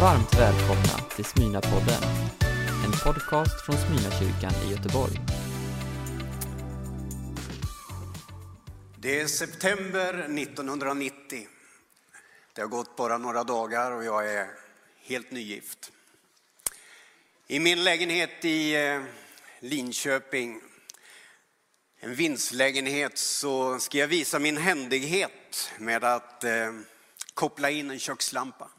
Varmt välkomna till Smyrnapodden, en podcast från Smyrnakyrkan i Göteborg. Det är september 1990. Det har gått bara några dagar och jag är helt nygift. I min lägenhet i eh, Linköping, en vindslägenhet, så ska jag visa min händighet med att eh, koppla in en kökslampa.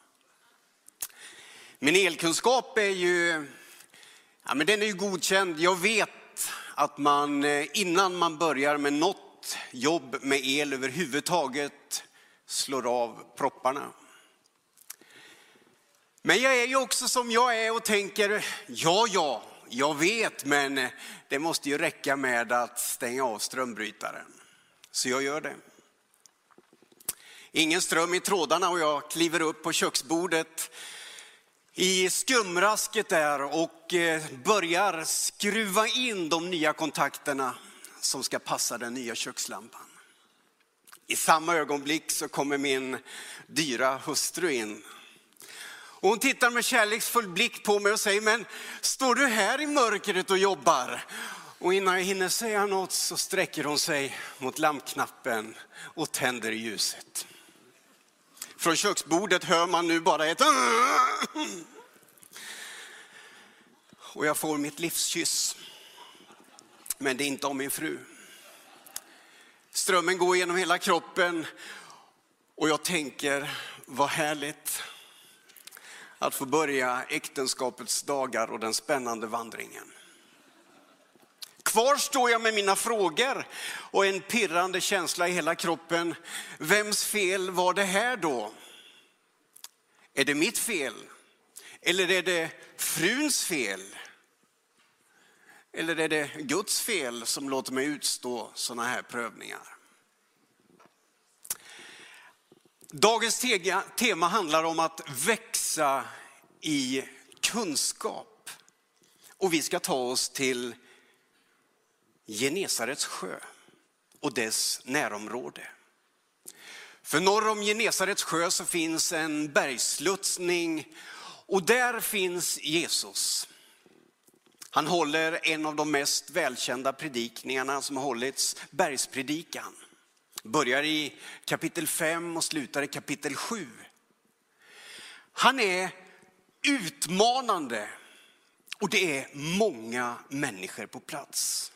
Min elkunskap är ju, ja, men den är ju godkänd. Jag vet att man eh, innan man börjar med något jobb med el överhuvudtaget slår av propparna. Men jag är ju också som jag är och tänker, ja, ja, jag vet, men det måste ju räcka med att stänga av strömbrytaren. Så jag gör det. Ingen ström i trådarna och jag kliver upp på köksbordet i skumrasket där och eh, börjar skruva in de nya kontakterna som ska passa den nya kökslampan. I samma ögonblick så kommer min dyra hustru in. Och hon tittar med kärleksfull blick på mig och säger, men står du här i mörkret och jobbar? Och innan jag hinner säga något så sträcker hon sig mot lampknappen och tänder ljuset. Från köksbordet hör man nu bara ett ah". och jag får mitt livskyss. Men det är inte om min fru. Strömmen går genom hela kroppen och jag tänker, vad härligt att få börja äktenskapets dagar och den spännande vandringen. Kvar står jag med mina frågor och en pirrande känsla i hela kroppen. Vems fel var det här då? Är det mitt fel? Eller är det fruns fel? Eller är det Guds fel som låter mig utstå sådana här prövningar? Dagens tema handlar om att växa i kunskap. Och vi ska ta oss till Genesarets sjö och dess närområde. För norr om Genesarets sjö så finns en bergslutsning och där finns Jesus. Han håller en av de mest välkända predikningarna som har hållits, bergspredikan. Börjar i kapitel 5 och slutar i kapitel 7. Han är utmanande och det är många människor på plats.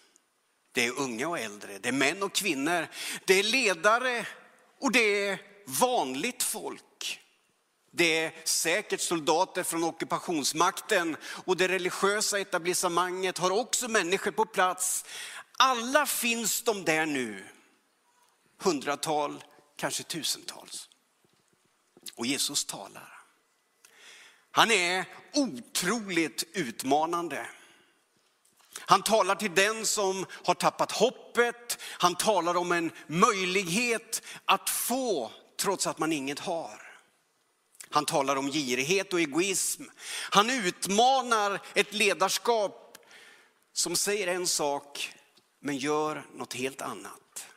Det är unga och äldre, det är män och kvinnor, det är ledare och det är vanligt folk. Det är säkert soldater från ockupationsmakten och det religiösa etablissemanget har också människor på plats. Alla finns de där nu. Hundratal, kanske tusentals. Och Jesus talar. Han är otroligt utmanande. Han talar till den som har tappat hoppet. Han talar om en möjlighet att få trots att man inget har. Han talar om girighet och egoism. Han utmanar ett ledarskap som säger en sak men gör något helt annat.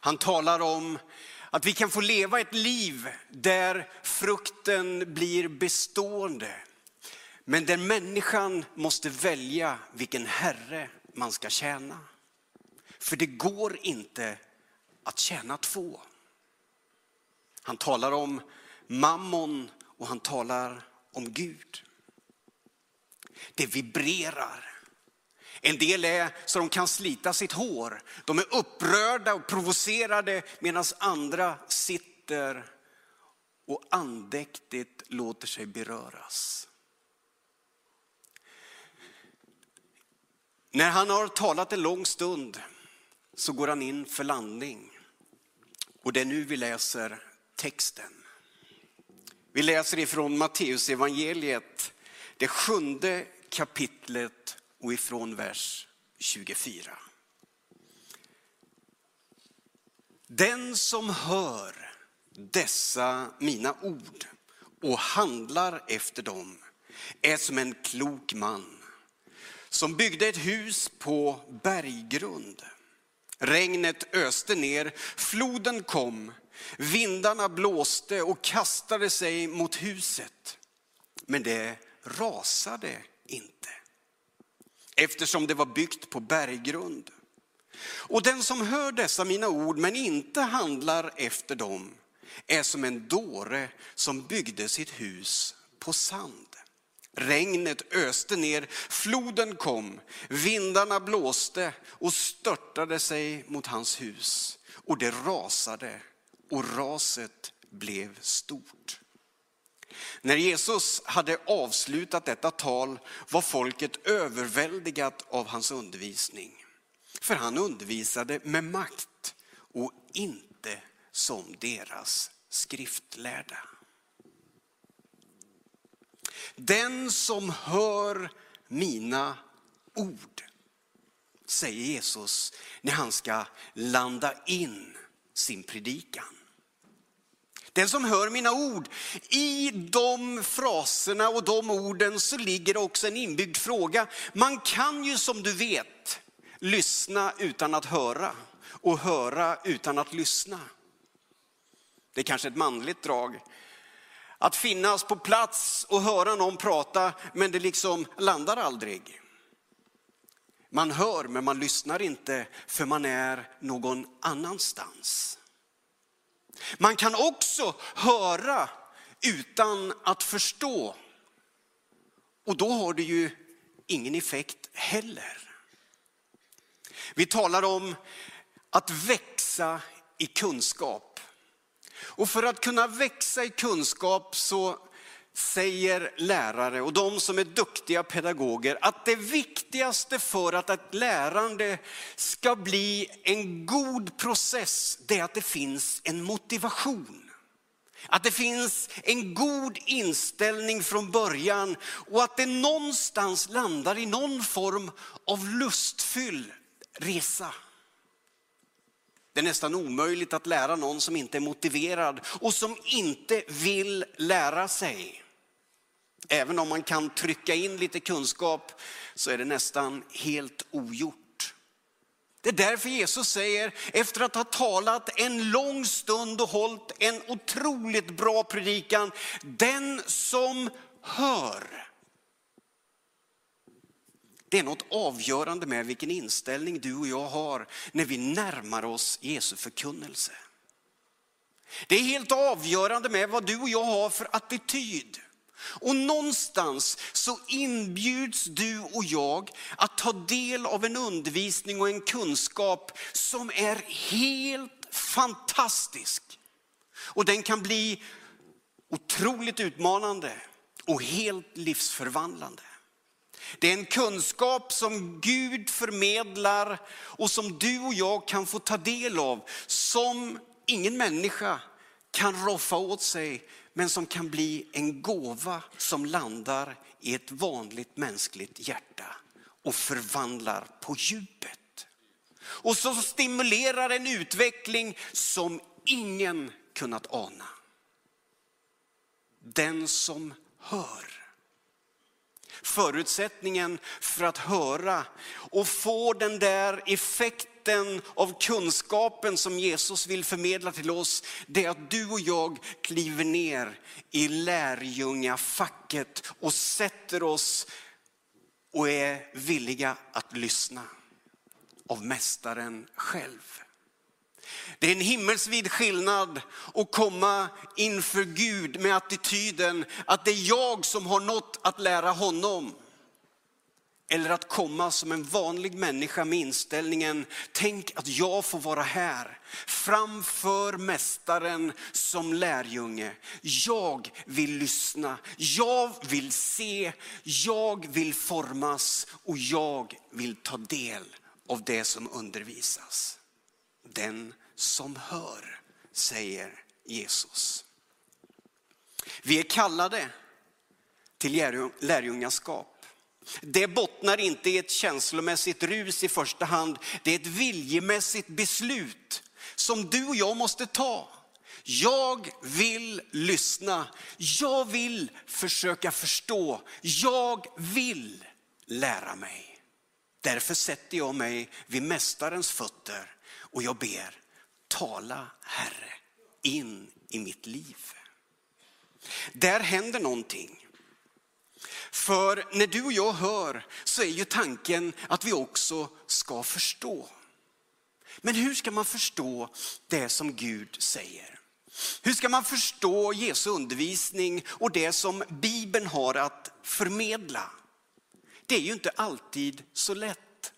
Han talar om att vi kan få leva ett liv där frukten blir bestående. Men där människan måste välja vilken herre man ska tjäna. För det går inte att tjäna två. Han talar om mammon och han talar om Gud. Det vibrerar. En del är så de kan slita sitt hår. De är upprörda och provocerade medan andra sitter och andäktigt låter sig beröras. När han har talat en lång stund så går han in för landning. Och det är nu vi läser texten. Vi läser ifrån Matteus evangeliet, det sjunde kapitlet och ifrån vers 24. Den som hör dessa mina ord och handlar efter dem är som en klok man som byggde ett hus på berggrund. Regnet öste ner, floden kom, Vindarna blåste och kastade sig mot huset, men det rasade inte eftersom det var byggt på berggrund. Och den som hör dessa mina ord men inte handlar efter dem är som en dåre som byggde sitt hus på sand. Regnet öste ner, floden kom, vindarna blåste och störtade sig mot hans hus. Och det rasade och raset blev stort. När Jesus hade avslutat detta tal var folket överväldigat av hans undervisning. För han undervisade med makt och inte som deras skriftlärda. Den som hör mina ord, säger Jesus när han ska landa in sin predikan. Den som hör mina ord, i de fraserna och de orden så ligger också en inbyggd fråga. Man kan ju som du vet lyssna utan att höra och höra utan att lyssna. Det är kanske ett manligt drag. Att finnas på plats och höra någon prata men det liksom landar aldrig. Man hör men man lyssnar inte för man är någon annanstans. Man kan också höra utan att förstå. Och då har det ju ingen effekt heller. Vi talar om att växa i kunskap. Och för att kunna växa i kunskap så säger lärare och de som är duktiga pedagoger att det viktigaste för att ett lärande ska bli en god process, det är att det finns en motivation. Att det finns en god inställning från början och att det någonstans landar i någon form av lustfylld resa. Det är nästan omöjligt att lära någon som inte är motiverad och som inte vill lära sig. Även om man kan trycka in lite kunskap så är det nästan helt ogjort. Det är därför Jesus säger, efter att ha talat en lång stund och hållit en otroligt bra predikan, den som hör. Det är något avgörande med vilken inställning du och jag har när vi närmar oss Jesu förkunnelse. Det är helt avgörande med vad du och jag har för attityd. Och någonstans så inbjuds du och jag att ta del av en undervisning och en kunskap som är helt fantastisk. Och den kan bli otroligt utmanande och helt livsförvandlande. Det är en kunskap som Gud förmedlar och som du och jag kan få ta del av, som ingen människa kan roffa åt sig, men som kan bli en gåva som landar i ett vanligt mänskligt hjärta och förvandlar på djupet. Och som stimulerar en utveckling som ingen kunnat ana. Den som hör. Förutsättningen för att höra och få den där effekten av kunskapen som Jesus vill förmedla till oss, det är att du och jag kliver ner i lärjungafacket och sätter oss och är villiga att lyssna av mästaren själv. Det är en himmelsvid skillnad att komma inför Gud med attityden att det är jag som har något att lära honom. Eller att komma som en vanlig människa med inställningen, tänk att jag får vara här framför mästaren som lärjunge. Jag vill lyssna, jag vill se, jag vill formas och jag vill ta del av det som undervisas. Den som hör, säger Jesus. Vi är kallade till lärjungaskap. Det bottnar inte i ett känslomässigt rus i första hand, det är ett viljemässigt beslut som du och jag måste ta. Jag vill lyssna, jag vill försöka förstå, jag vill lära mig. Därför sätter jag mig vid mästarens fötter och jag ber, tala Herre, in i mitt liv. Där händer någonting. För när du och jag hör så är ju tanken att vi också ska förstå. Men hur ska man förstå det som Gud säger? Hur ska man förstå Jesu undervisning och det som Bibeln har att förmedla? Det är ju inte alltid så lätt.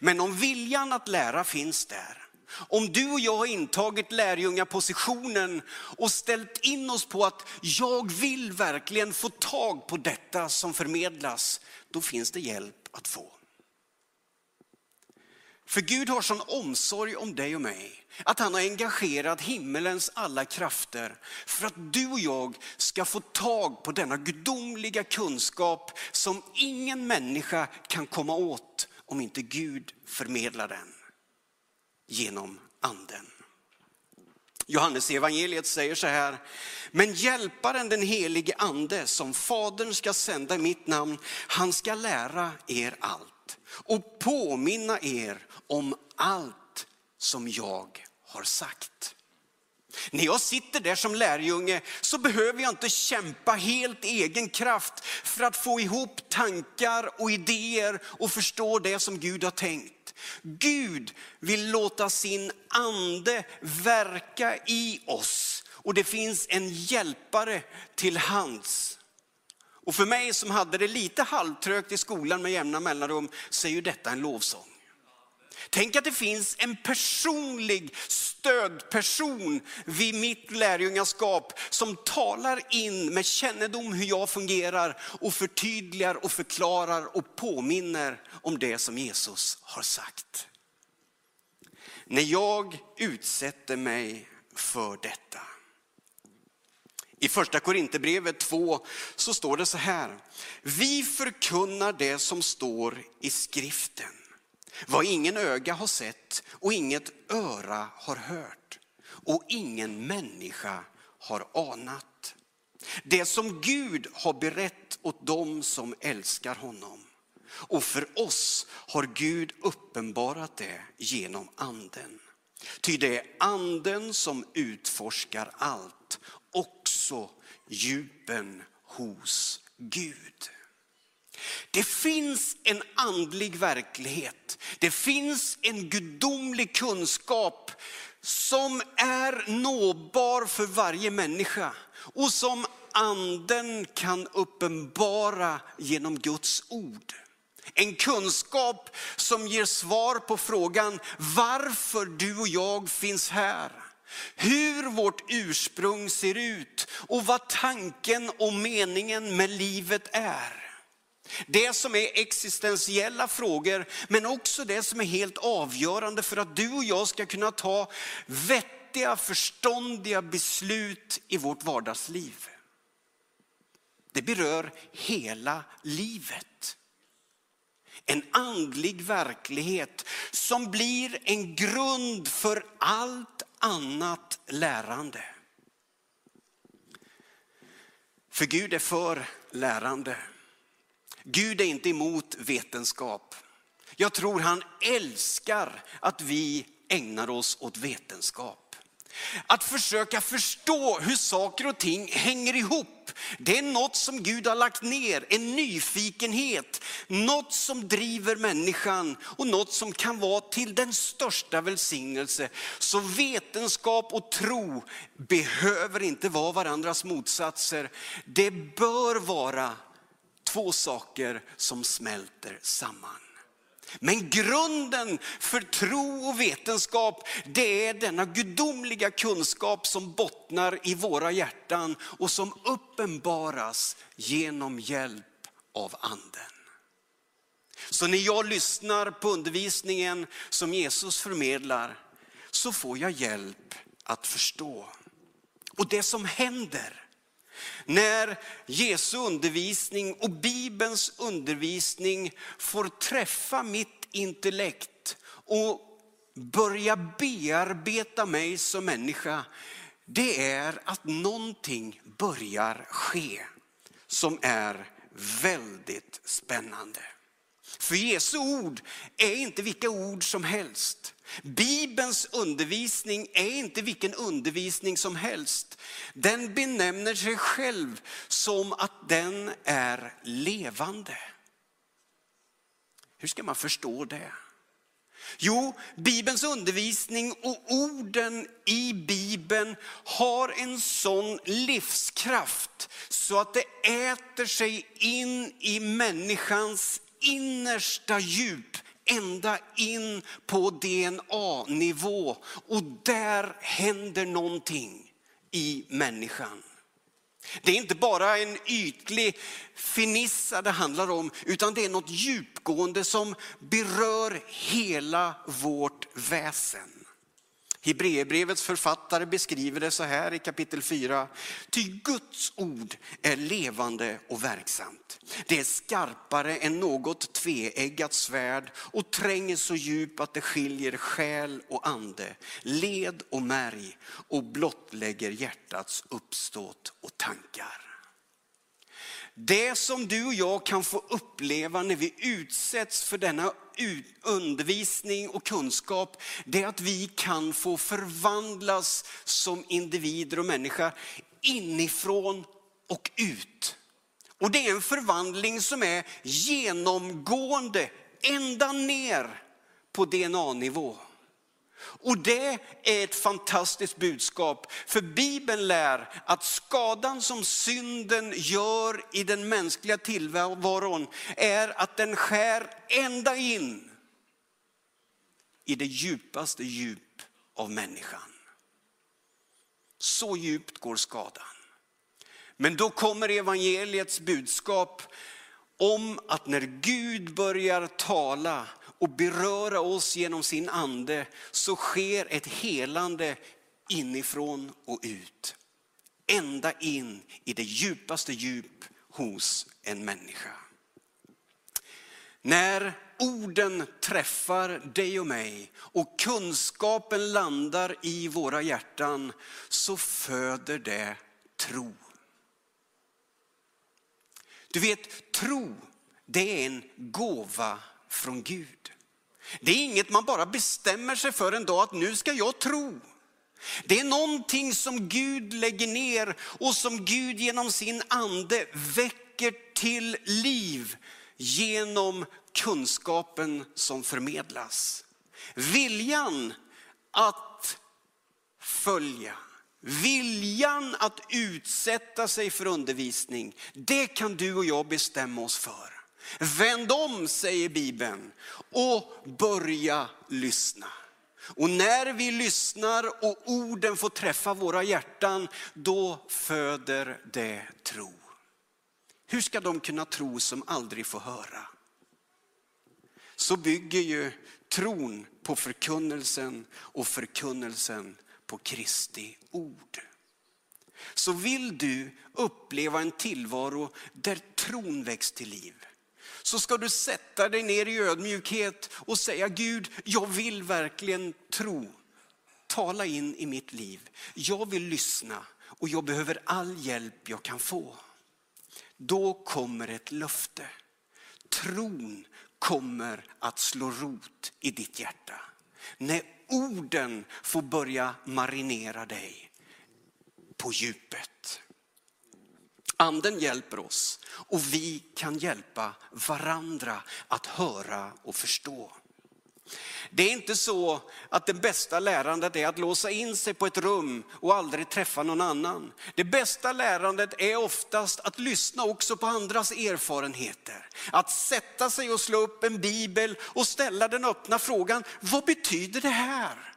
Men om viljan att lära finns där, om du och jag har intagit lärjungapositionen och ställt in oss på att jag vill verkligen få tag på detta som förmedlas, då finns det hjälp att få. För Gud har sån omsorg om dig och mig att han har engagerat himmelens alla krafter för att du och jag ska få tag på denna gudomliga kunskap som ingen människa kan komma åt om inte Gud förmedlar den genom anden. Johannes evangeliet säger så här, men hjälparen den helige ande som fadern ska sända i mitt namn, han ska lära er allt och påminna er om allt som jag har sagt. När jag sitter där som lärjunge så behöver jag inte kämpa helt egen kraft för att få ihop tankar och idéer och förstå det som Gud har tänkt. Gud vill låta sin ande verka i oss och det finns en hjälpare till hands. Och för mig som hade det lite halvtrögt i skolan med jämna mellanrum så är ju detta en lovsång. Tänk att det finns en personlig stödperson vid mitt lärjungaskap som talar in med kännedom hur jag fungerar och förtydligar och förklarar och påminner om det som Jesus har sagt. När jag utsätter mig för detta. I första Korinthierbrevet 2 så står det så här. Vi förkunnar det som står i skriften vad ingen öga har sett och inget öra har hört och ingen människa har anat. Det som Gud har berett åt dem som älskar honom. Och för oss har Gud uppenbarat det genom anden. Ty det är anden som utforskar allt, också djupen hos Gud. Det finns en andlig verklighet. Det finns en gudomlig kunskap som är nåbar för varje människa och som anden kan uppenbara genom Guds ord. En kunskap som ger svar på frågan varför du och jag finns här. Hur vårt ursprung ser ut och vad tanken och meningen med livet är. Det som är existentiella frågor, men också det som är helt avgörande för att du och jag ska kunna ta vettiga, förståndiga beslut i vårt vardagsliv. Det berör hela livet. En andlig verklighet som blir en grund för allt annat lärande. För Gud är för lärande. Gud är inte emot vetenskap. Jag tror han älskar att vi ägnar oss åt vetenskap. Att försöka förstå hur saker och ting hänger ihop. Det är något som Gud har lagt ner, en nyfikenhet. Något som driver människan och något som kan vara till den största välsignelse. Så vetenskap och tro behöver inte vara varandras motsatser. Det bör vara två saker som smälter samman. Men grunden för tro och vetenskap, det är denna gudomliga kunskap som bottnar i våra hjärtan och som uppenbaras genom hjälp av anden. Så när jag lyssnar på undervisningen som Jesus förmedlar så får jag hjälp att förstå. Och det som händer när Jesu undervisning och Bibelns undervisning får träffa mitt intellekt och börja bearbeta mig som människa, det är att någonting börjar ske som är väldigt spännande. För Jesu ord är inte vilka ord som helst. Bibelns undervisning är inte vilken undervisning som helst. Den benämner sig själv som att den är levande. Hur ska man förstå det? Jo, Bibelns undervisning och orden i Bibeln har en sån livskraft så att det äter sig in i människans innersta djup, ända in på DNA-nivå. Och där händer någonting i människan. Det är inte bara en ytlig finissa det handlar om, utan det är något djupgående som berör hela vårt väsen. Hebreerbrevets författare beskriver det så här i kapitel 4. Ty Guds ord är levande och verksamt. Det är skarpare än något tveeggat svärd och tränger så djupt att det skiljer själ och ande, led och märg och blottlägger hjärtats uppståt och tankar. Det som du och jag kan få uppleva när vi utsätts för denna undervisning och kunskap, det är att vi kan få förvandlas som individer och människa inifrån och ut. Och det är en förvandling som är genomgående ända ner på DNA-nivå. Och det är ett fantastiskt budskap, för Bibeln lär att skadan som synden gör i den mänskliga tillvaron är att den skär ända in i det djupaste djup av människan. Så djupt går skadan. Men då kommer evangeliets budskap om att när Gud börjar tala och beröra oss genom sin ande så sker ett helande inifrån och ut. Ända in i det djupaste djup hos en människa. När orden träffar dig och mig och kunskapen landar i våra hjärtan så föder det tro. Du vet, tro det är en gåva från Gud. Det är inget man bara bestämmer sig för en dag att nu ska jag tro. Det är någonting som Gud lägger ner och som Gud genom sin ande väcker till liv genom kunskapen som förmedlas. Viljan att följa, viljan att utsätta sig för undervisning, det kan du och jag bestämma oss för. Vänd om, säger Bibeln, och börja lyssna. Och när vi lyssnar och orden får träffa våra hjärtan, då föder det tro. Hur ska de kunna tro som aldrig får höra? Så bygger ju tron på förkunnelsen och förkunnelsen på Kristi ord. Så vill du uppleva en tillvaro där tron väcks till liv, så ska du sätta dig ner i ödmjukhet och säga Gud, jag vill verkligen tro. Tala in i mitt liv. Jag vill lyssna och jag behöver all hjälp jag kan få. Då kommer ett löfte. Tron kommer att slå rot i ditt hjärta. När orden får börja marinera dig på djupet. Anden hjälper oss och vi kan hjälpa varandra att höra och förstå. Det är inte så att det bästa lärandet är att låsa in sig på ett rum och aldrig träffa någon annan. Det bästa lärandet är oftast att lyssna också på andras erfarenheter. Att sätta sig och slå upp en bibel och ställa den öppna frågan, vad betyder det här?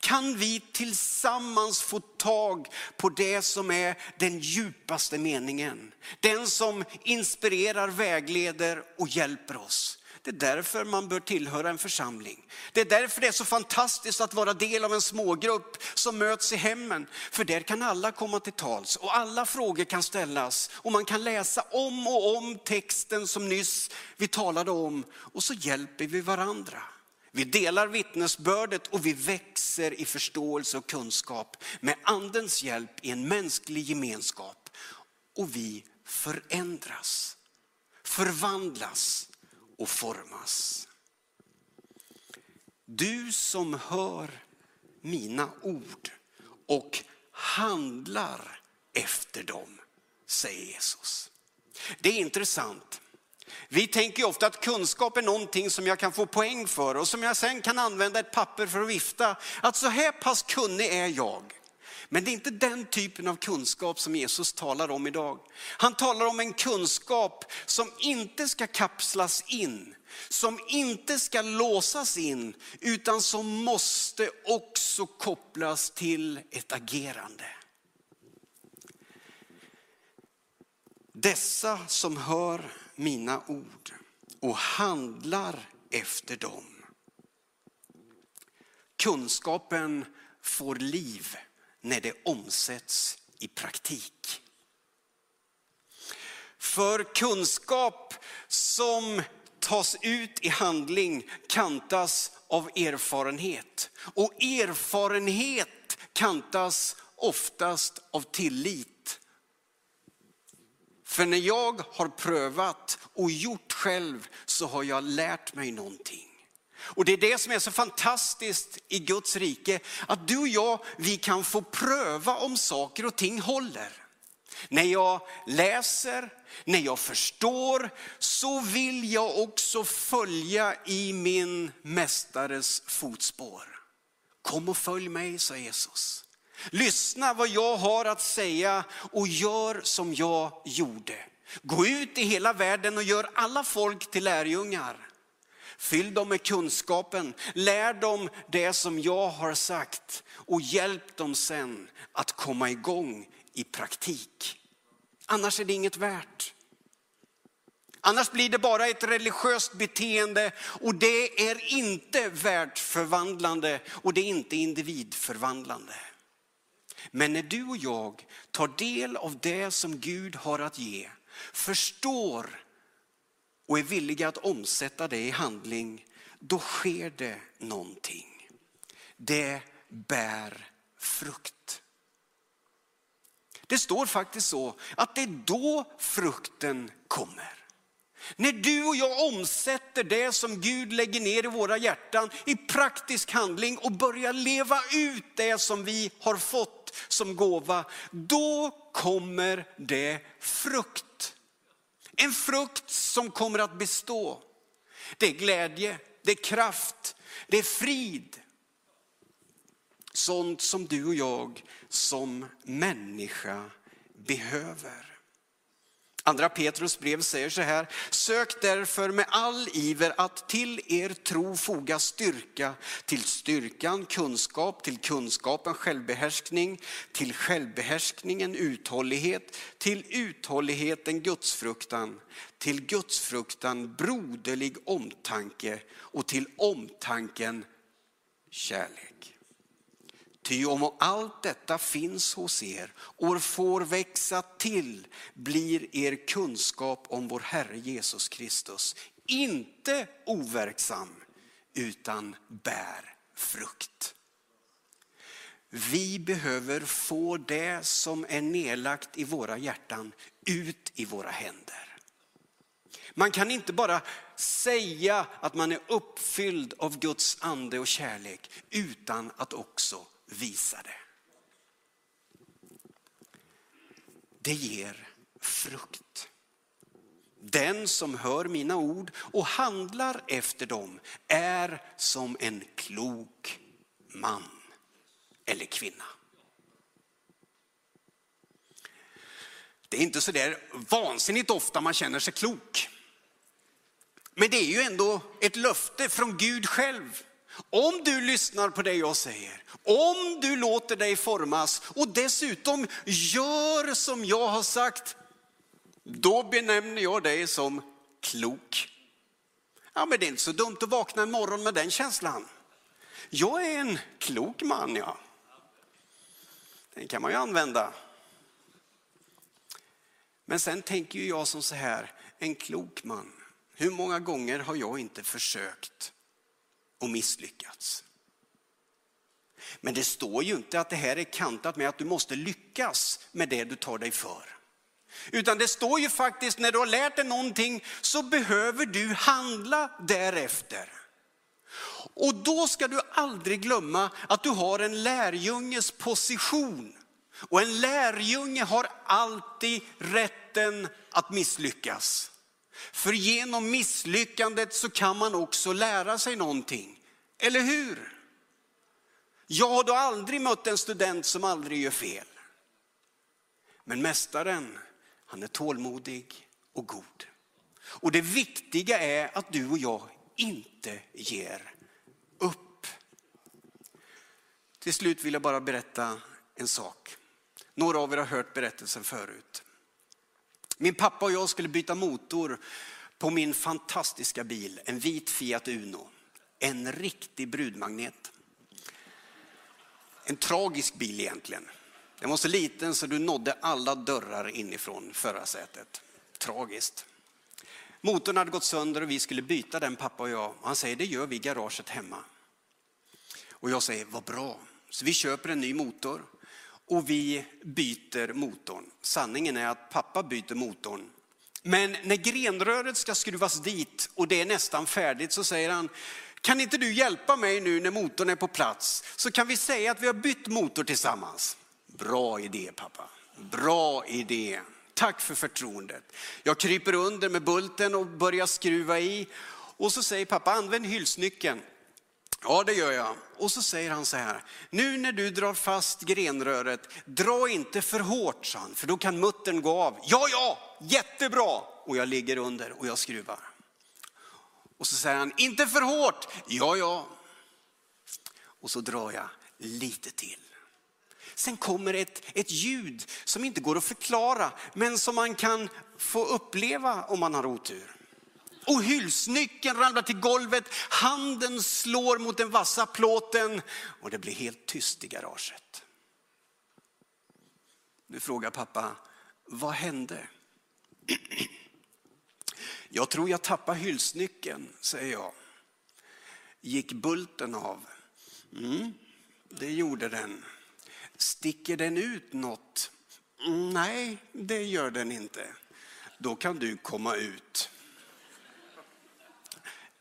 Kan vi tillsammans få tag på det som är den djupaste meningen? Den som inspirerar, vägleder och hjälper oss. Det är därför man bör tillhöra en församling. Det är därför det är så fantastiskt att vara del av en smågrupp som möts i hemmen. För där kan alla komma till tals och alla frågor kan ställas. Och man kan läsa om och om texten som nyss vi talade om. Och så hjälper vi varandra. Vi delar vittnesbördet och vi växer i förståelse och kunskap med andens hjälp i en mänsklig gemenskap. Och vi förändras, förvandlas och formas. du som hör mina ord och handlar efter dem, säger Jesus. Det är intressant. Vi tänker ofta att kunskap är någonting som jag kan få poäng för och som jag sen kan använda ett papper för att vifta. Att så här pass kunnig är jag. Men det är inte den typen av kunskap som Jesus talar om idag. Han talar om en kunskap som inte ska kapslas in, som inte ska låsas in, utan som måste också kopplas till ett agerande. Dessa som hör mina ord och handlar efter dem. Kunskapen får liv när det omsätts i praktik. För kunskap som tas ut i handling kantas av erfarenhet. Och erfarenhet kantas oftast av tillit. För när jag har prövat och gjort själv så har jag lärt mig någonting. Och det är det som är så fantastiskt i Guds rike, att du och jag, vi kan få pröva om saker och ting håller. När jag läser, när jag förstår, så vill jag också följa i min mästares fotspår. Kom och följ mig, sa Jesus. Lyssna vad jag har att säga och gör som jag gjorde. Gå ut i hela världen och gör alla folk till lärjungar. Fyll dem med kunskapen, lär dem det som jag har sagt och hjälp dem sen att komma igång i praktik. Annars är det inget värt. Annars blir det bara ett religiöst beteende och det är inte världsförvandlande och det är inte individförvandlande. Men när du och jag tar del av det som Gud har att ge, förstår och är villiga att omsätta det i handling, då sker det någonting. Det bär frukt. Det står faktiskt så att det är då frukten kommer. När du och jag omsätter det som Gud lägger ner i våra hjärtan i praktisk handling och börjar leva ut det som vi har fått som gåva, då kommer det frukt. En frukt som kommer att bestå. Det är glädje, det är kraft, det är frid. Sånt som du och jag som människa behöver. Andra Petrus brev säger så här, sök därför med all iver att till er tro foga styrka, till styrkan kunskap, till kunskapen självbehärskning, till självbehärskningen uthållighet, till uthålligheten gudsfruktan, till gudsfruktan broderlig omtanke och till omtanken kärlek. Ty om allt detta finns hos er och får växa till blir er kunskap om vår Herre Jesus Kristus inte overksam utan bär frukt. Vi behöver få det som är nedlagt i våra hjärtan ut i våra händer. Man kan inte bara säga att man är uppfylld av Guds ande och kärlek utan att också visade. Det ger frukt. Den som hör mina ord och handlar efter dem är som en klok man eller kvinna. Det är inte så där vansinnigt ofta man känner sig klok. Men det är ju ändå ett löfte från Gud själv om du lyssnar på det jag säger, om du låter dig formas och dessutom gör som jag har sagt, då benämner jag dig som klok. Ja, men det är inte så dumt att vakna en morgon med den känslan. Jag är en klok man, ja. Den kan man ju använda. Men sen tänker jag som så här, en klok man. Hur många gånger har jag inte försökt och misslyckats. Men det står ju inte att det här är kantat med att du måste lyckas med det du tar dig för. Utan det står ju faktiskt när du har lärt dig någonting så behöver du handla därefter. Och då ska du aldrig glömma att du har en lärjunges position. Och en lärjunge har alltid rätten att misslyckas. För genom misslyckandet så kan man också lära sig någonting. Eller hur? Jag har då aldrig mött en student som aldrig gör fel. Men mästaren, han är tålmodig och god. Och det viktiga är att du och jag inte ger upp. Till slut vill jag bara berätta en sak. Några av er har hört berättelsen förut. Min pappa och jag skulle byta motor på min fantastiska bil, en vit Fiat Uno. En riktig brudmagnet. En tragisk bil egentligen. Den var så liten så du nådde alla dörrar inifrån förarsätet. Tragiskt. Motorn hade gått sönder och vi skulle byta den pappa och jag. Han säger det gör vi i garaget hemma. Och jag säger vad bra. Så vi köper en ny motor och vi byter motorn. Sanningen är att pappa byter motorn. Men när grenröret ska skruvas dit och det är nästan färdigt så säger han, kan inte du hjälpa mig nu när motorn är på plats? Så kan vi säga att vi har bytt motor tillsammans. Bra idé pappa, bra idé. Tack för förtroendet. Jag kryper under med bulten och börjar skruva i. Och så säger pappa, använd hylsnyckeln. Ja, det gör jag. Och så säger han så här, nu när du drar fast grenröret, dra inte för hårt, sa han, för då kan muttern gå av. Ja, ja, jättebra. Och jag ligger under och jag skruvar. Och så säger han, inte för hårt. Ja, ja. Och så drar jag lite till. Sen kommer ett, ett ljud som inte går att förklara, men som man kan få uppleva om man har otur. Och hylsnyckeln ramlar till golvet, handen slår mot den vassa plåten och det blir helt tyst i garaget. Nu frågar pappa, vad hände? Jag tror jag tappade hylsnyckeln, säger jag. Gick bulten av? Mm, det gjorde den. Sticker den ut något? Mm, nej, det gör den inte. Då kan du komma ut.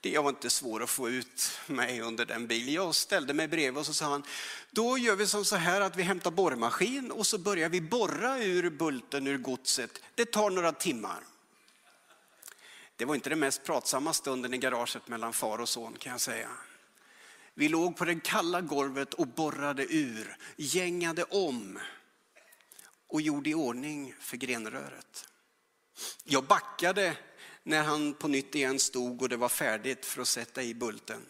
Det var inte svårt att få ut mig under den bilen. Jag ställde mig bredvid och så sa han, då gör vi som så här att vi hämtar borrmaskin och så börjar vi borra ur bulten ur godset. Det tar några timmar. Det var inte den mest pratsamma stunden i garaget mellan far och son kan jag säga. Vi låg på det kalla golvet och borrade ur, gängade om och gjorde i ordning för grenröret. Jag backade när han på nytt igen stod och det var färdigt för att sätta i bulten.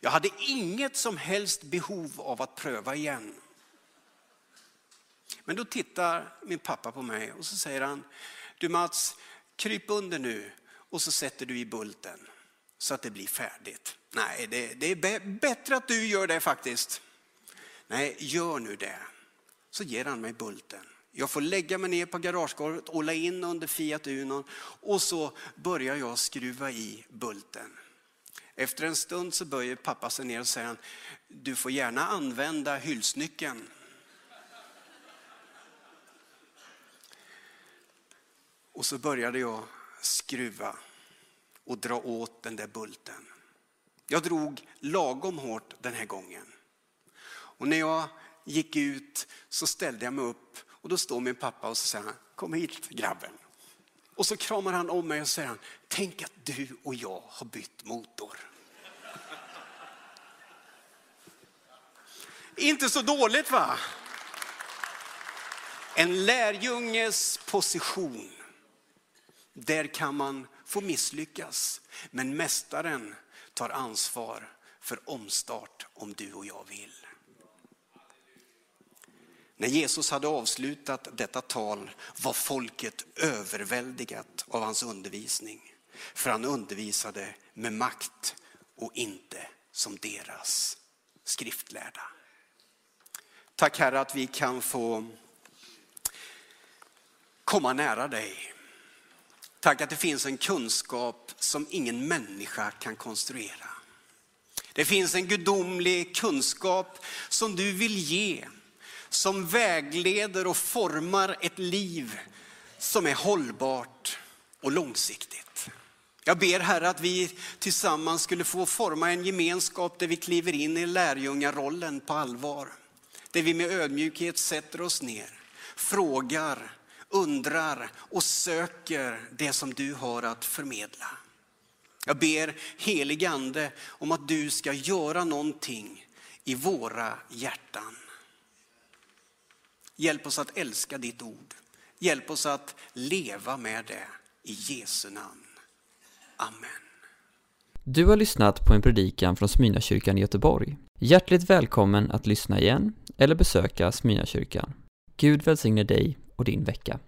Jag hade inget som helst behov av att pröva igen. Men då tittar min pappa på mig och så säger han, du Mats, kryp under nu och så sätter du i bulten så att det blir färdigt. Nej, det, det är bättre att du gör det faktiskt. Nej, gör nu det. Så ger han mig bulten. Jag får lägga mig ner på garagegolvet, åla in under Fiat Unon och så börjar jag skruva i bulten. Efter en stund så böjer pappa sig ner och säger, du får gärna använda hylsnyckeln. Och så började jag skruva och dra åt den där bulten. Jag drog lagom hårt den här gången. Och när jag gick ut så ställde jag mig upp och då står min pappa och så säger han, kom hit grabben. Och så kramar han om mig och säger, tänk att du och jag har bytt motor. Inte så dåligt va? En lärjunges position. Där kan man få misslyckas. Men mästaren tar ansvar för omstart om du och jag vill. När Jesus hade avslutat detta tal var folket överväldigat av hans undervisning. För han undervisade med makt och inte som deras skriftlärda. Tack Herre att vi kan få komma nära dig. Tack att det finns en kunskap som ingen människa kan konstruera. Det finns en gudomlig kunskap som du vill ge som vägleder och formar ett liv som är hållbart och långsiktigt. Jag ber Herre att vi tillsammans skulle få forma en gemenskap där vi kliver in i lärjungarollen på allvar. Där vi med ödmjukhet sätter oss ner, frågar, undrar och söker det som du har att förmedla. Jag ber heligande om att du ska göra någonting i våra hjärtan. Hjälp oss att älska ditt ord. Hjälp oss att leva med det i Jesu namn. Amen. Du har lyssnat på en predikan från Smyrnakyrkan i Göteborg. Hjärtligt välkommen att lyssna igen eller besöka Smyrnakyrkan. Gud välsigne dig och din vecka.